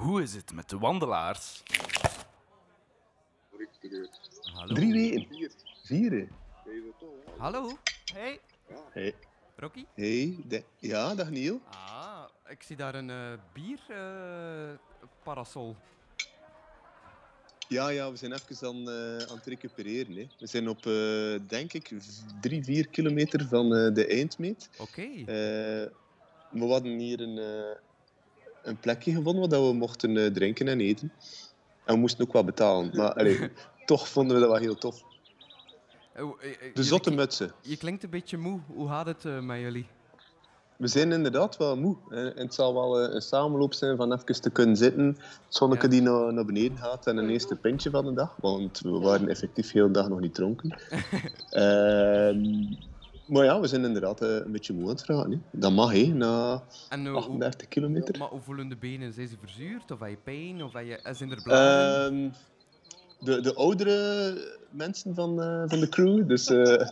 Hoe is het met de wandelaars? Hallo. Drie weken. Vier. hè. Hallo. Hey. Hey. Rocky? Hey. de- Ja, dag Niel. Ah, ik zie daar een eh bier eh, parasol. Ja, ja, we zijn even aan, eh, aan het recupereren. Hè. We zijn op, eh, denk ik, drie, vier kilometer van eh, de eindmeet. Oké. Eh, we hadden hier een, eh, een plekje gevonden waar we mochten eh, drinken en eten. En we moesten ook wel betalen. Maar allee, toch vonden we dat wel heel tof. Eh, eh, De zotte mutsen. Je klinkt een beetje moe. Hoe gaat het eh, met jullie? We zijn inderdaad wel moe. hè. En het zal wel een samenloop zijn van even te kunnen zitten. Het zonnetje Ja. die naar, naar beneden gaat en een eerste pintje van de dag. Want we waren effectief heel de dag nog niet dronken. Ehm, maar ja, we zijn inderdaad eh, een beetje moe aan het raken. hè. Dat mag, hè, na En eh, hoe, 38 kilometer. maar hoe voelen de benen? Zijn ze verzuurd? Of heb je pijn? Of je, eh, zijn er blaren? Ehm, de, de oudere mensen van, van de crew, dus eh,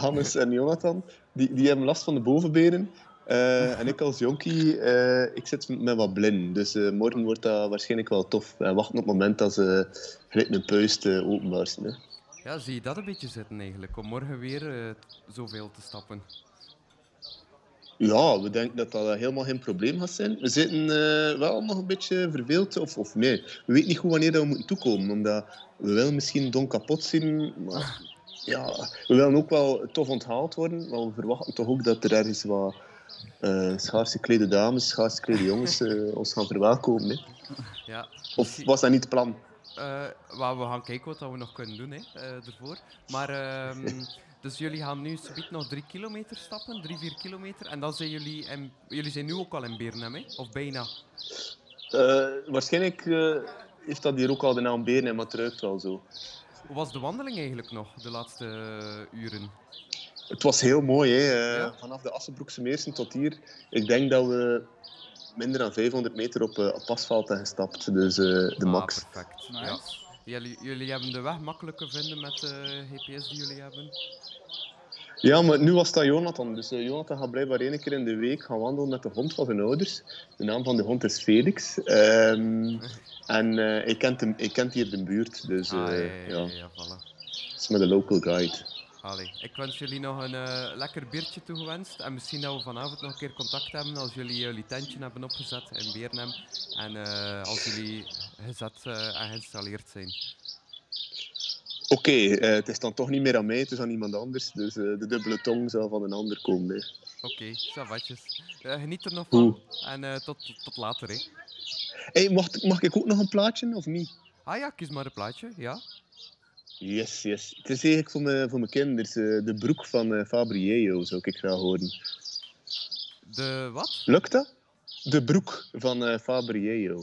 Hannes en Jonathan, die, die hebben last van de bovenbenen. En ik als jonkie, ik zit met wat blind. Dus morgen wordt dat waarschijnlijk wel tof. En wachten op het moment dat ze gelijk een puist uh, openbarsten. Hè. Ja, zie je dat een beetje zitten eigenlijk? Om morgen weer eh, zoveel te stappen. Ja, we denken dat dat helemaal geen probleem gaat zijn. We zitten eh, wel nog een beetje verveeld, of, of nee. We weten niet goed wanneer dat we moeten toekomen, omdat we willen misschien don kapot zien, maar ja, we willen ook wel tof onthaald worden, maar we verwachten toch ook dat er ergens wat eh schaars geklede dames, schaars geklede jongens ons gaan verwelkomen. Hè. Ja. Of was dat niet het plan? Eh, wel, we gaan kijken wat we nog kunnen doen hè, eh, ervoor. Maar, ehm, dus jullie gaan nu subiet nog drie kilometer stappen, drie, vier kilometer. En dan zijn jullie, en, jullie zijn nu ook al in Beernem, hè? Of bijna. Eh, waarschijnlijk heeft dat hier ook al de naam Beren, maar het ruikt wel zo. Hoe was de wandeling eigenlijk nog, de laatste uren? Het was heel mooi, hè. Ja? vanaf de Assenbroekse Meersen tot hier. Ik denk dat we minder dan 500 meter op, eh, op asfalt zijn gestapt, dus eh, de Ah, max. perfect. Nice. Ja. Jullie, jullie hebben de weg makkelijker vinden met de GPS die jullie hebben. Ja, maar nu was dat Jonathan. Dus eh, Jonathan gaat blijkbaar één keer in de week gaan wandelen met de hond van zijn ouders. De naam van de hond is Felix. Ehm, en eh hij, kent hem, hij kent hier de buurt, dus ah, ja, eh, ja, ja, ja, ja, voilà. het is met een local guide. Allee, ik wens jullie nog een eh, lekker biertje toegewenst. En misschien dat we vanavond nog een keer contact hebben als jullie jullie tentje hebben opgezet in Beernem. En eh, als jullie gezet eh, en geïnstalleerd zijn. Oké, eh, het is dan toch niet meer aan mij, het is aan iemand anders. Dus eh, de dubbele tong zal van een ander komen. Hè. Oké, savatjes. Eh, geniet er nog van. En eh, tot, tot later, hè. Hey, mag, mag ik ook nog een plaatje, of niet? Ah ja, kies maar een plaatje, ja. Yes, yes. Het is eigenlijk voor mijn, voor mijn kinderen. eh, de broek van eh Fabriello zou ik graag horen. De wat? Lukt dat? De broek van eh Fabriello.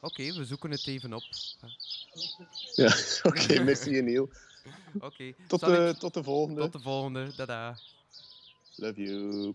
Oké, we zoeken het even op. Ja, oké, merci en heel. Oké, Tot, de, tot de volgende. tot de volgende. Dada. Love you.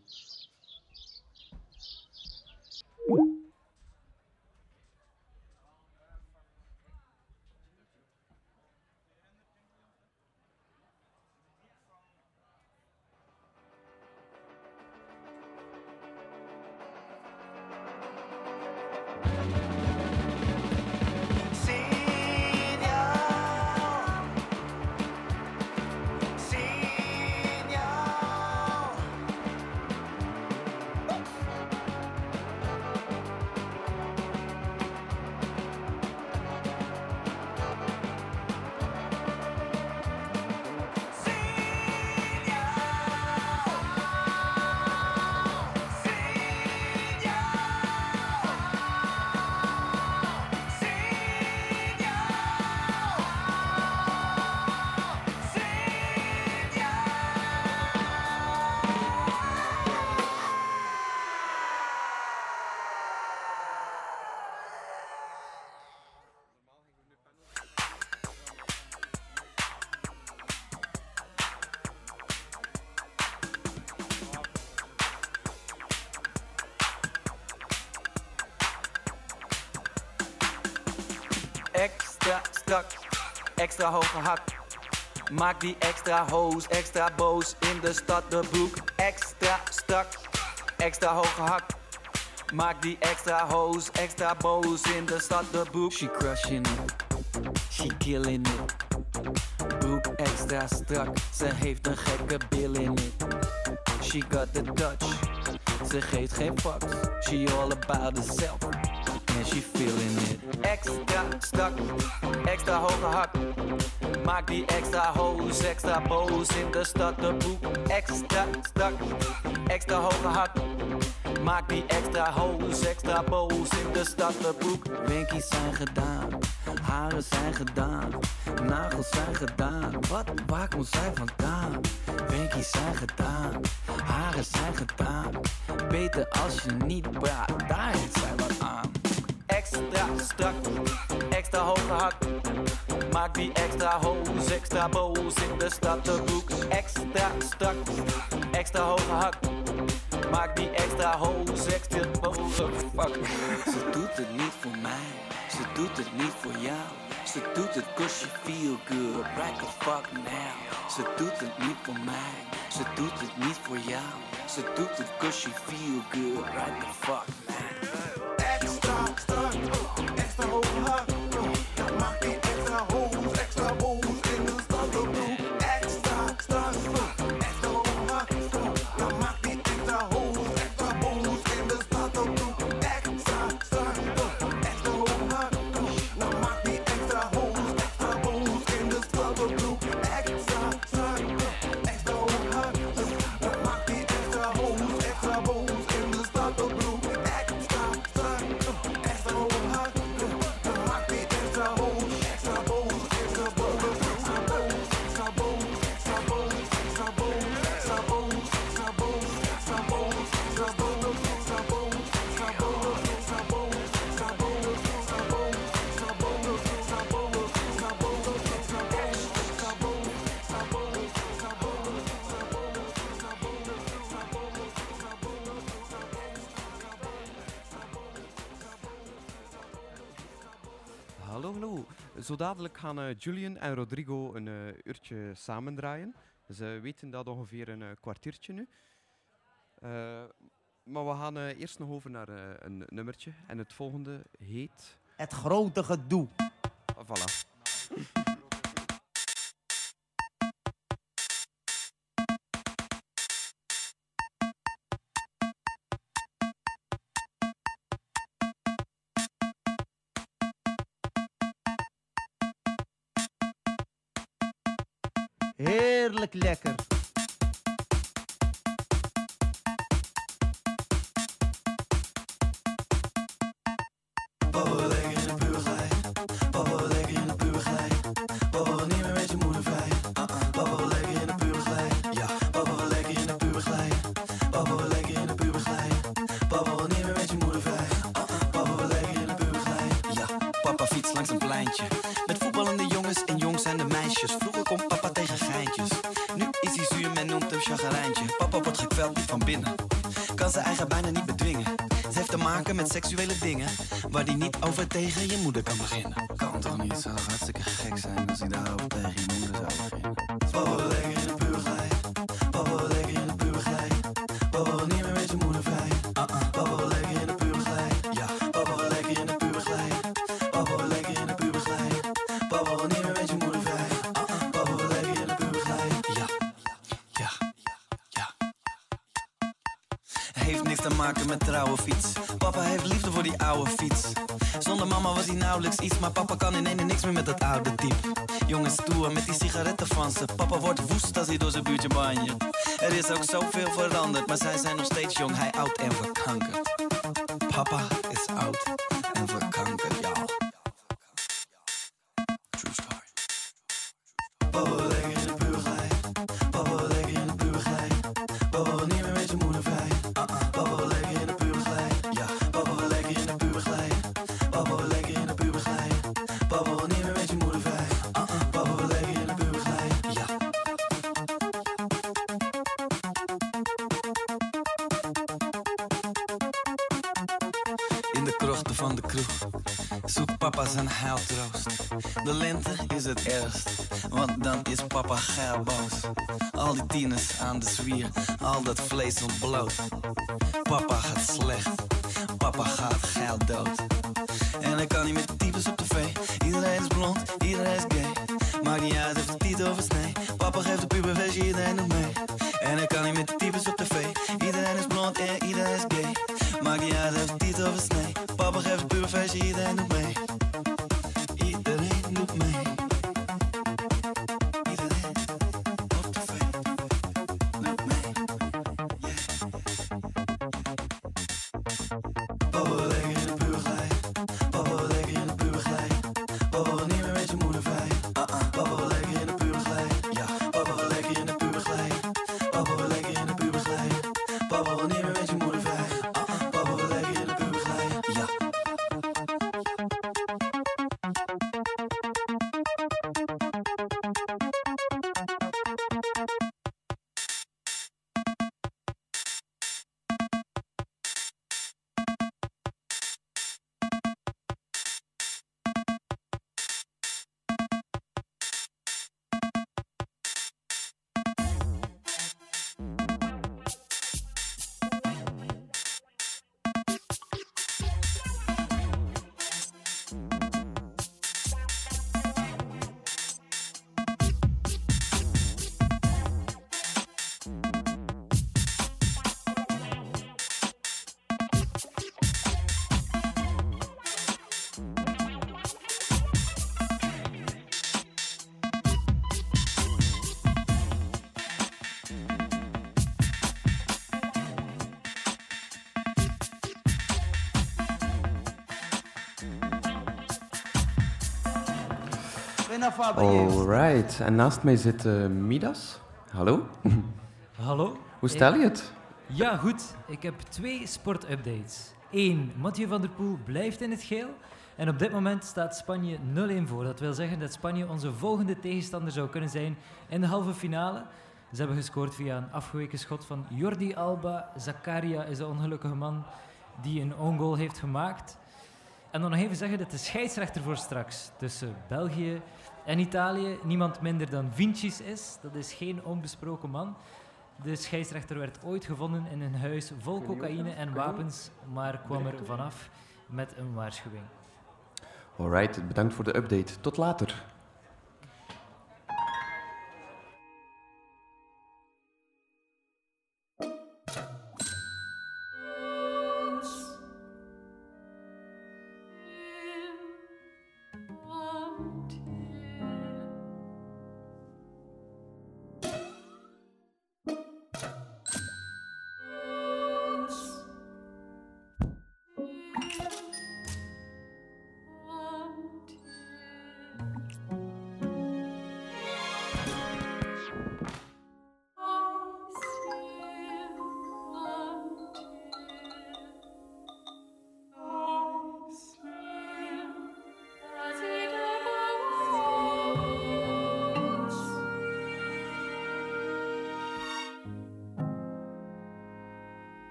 Extra hoge hak. Maak die extra hoos, extra boos in de stad de broek. Extra strak, extra hoge hak. Maak die extra hoes, extra boos in de stad de boek. She crushing it, she killing it. Broek extra strak, ze heeft een gekke bil in it. She got the touch, ze geeft geen fucks. She all about herself, and she feeling it. Extra strak, extra hoge hak. Maak die extra hoes, extra boos in de stad de boek. Extra strak, extra hoge hak. Maak die extra hoes, extra boos in de stad de boek. Winkies zijn gedaan, haren zijn gedaan, nagels zijn gedaan. Wat, waar komt zij vandaan? Winkies zijn gedaan, haren zijn gedaan. Beter als je niet praat, daar heeft zij wat aan. Extra strak, extra hoge hak. Maak die extra hoes, extra boos in de stad de boek. Extra strak, extra hoge hak. Maak die extra hoes, extra boos. Fuck. Ze doet het niet voor mij, ze doet het niet voor jou. Ze doet het cause she feel good, right the fuck now. Ze doet het niet voor mij, ze doet het niet voor jou. Ze doet het cause she feel good, right the fuck now. extra, extra hoch Zo dadelijk gaan eh, Julian en Rodrigo een eh, uurtje samen draaien. Ze weten dat ongeveer een eh, kwartiertje nu. Maar we gaan eerst nog over naar een nummertje. En het volgende heet... Het grote gedoe. Ah, voilà. lekker. Seksuele dingen. Waar hij niet over tegen je moeder kan beginnen. Maar papa kan in ene niks meer met dat oude type. Jongens stoer met die sigaretten van ze. Papa wordt woest als hij door zijn buurtje banje. Er is ook zoveel veranderd, maar zij zijn nog steeds jong, hij oud en verkankerd. Papa is oud en verkankerd. True story. De lente is het ergst, want dan is papa geil boos. Al die tieners aan de zwier, al dat vlees ontbloot. Papa gaat slecht, papa gaat geil dood. En ik kan niet met types op tv. Iedereen is blond, iedereen is gay. Maakt niet uit of het titel of het. Papa geeft de puberversie, iedereen doet mee. Papa wil niet Fabius. Alright, en naast mij zit eh, Midas. Hallo, Hallo. hoe stel je het? Ja, goed. Ik heb twee sportupdates. Eén, Mathieu van der Poel blijft in het geel. En op dit moment staat Spanje 0-1 voor. Dat wil zeggen dat Spanje onze volgende tegenstander zou kunnen zijn in de halve finale. Ze hebben gescoord via een afgeweken schot van Jordi Alba. Zakaria is de ongelukkige man die een own goal heeft gemaakt. En dan nog even zeggen dat de scheidsrechter voor straks tussen België en Italië niemand minder dan Vincis is. Dat is geen onbesproken man. De scheidsrechter werd ooit gevonden in een huis vol cocaïne en wapens, maar kwam er vanaf met een waarschuwing. Alright, bedankt voor de update. Tot later.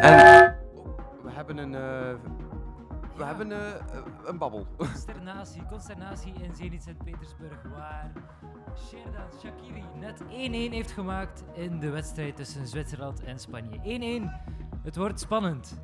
En we hebben een, eh, we hebben eh, een babbel. Consternatie, consternatie in Zenit Sint-Petersburg, waar Sherdan Shakiri net 1-1 heeft gemaakt in de wedstrijd tussen Zwitserland en Spanje. 1-1. Het wordt spannend.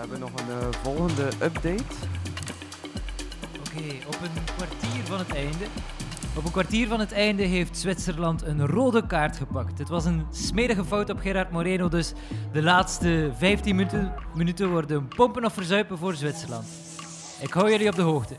Hebben nog een eh, volgende update. Oké, op een kwartier van het einde. Op een kwartier van het einde heeft Zwitserland een rode kaart gepakt. Het was een smerige fout op Gerard Moreno, dus de laatste 15 minuten, minuten worden pompen of verzuipen voor Zwitserland. Ik hou jullie op de hoogte.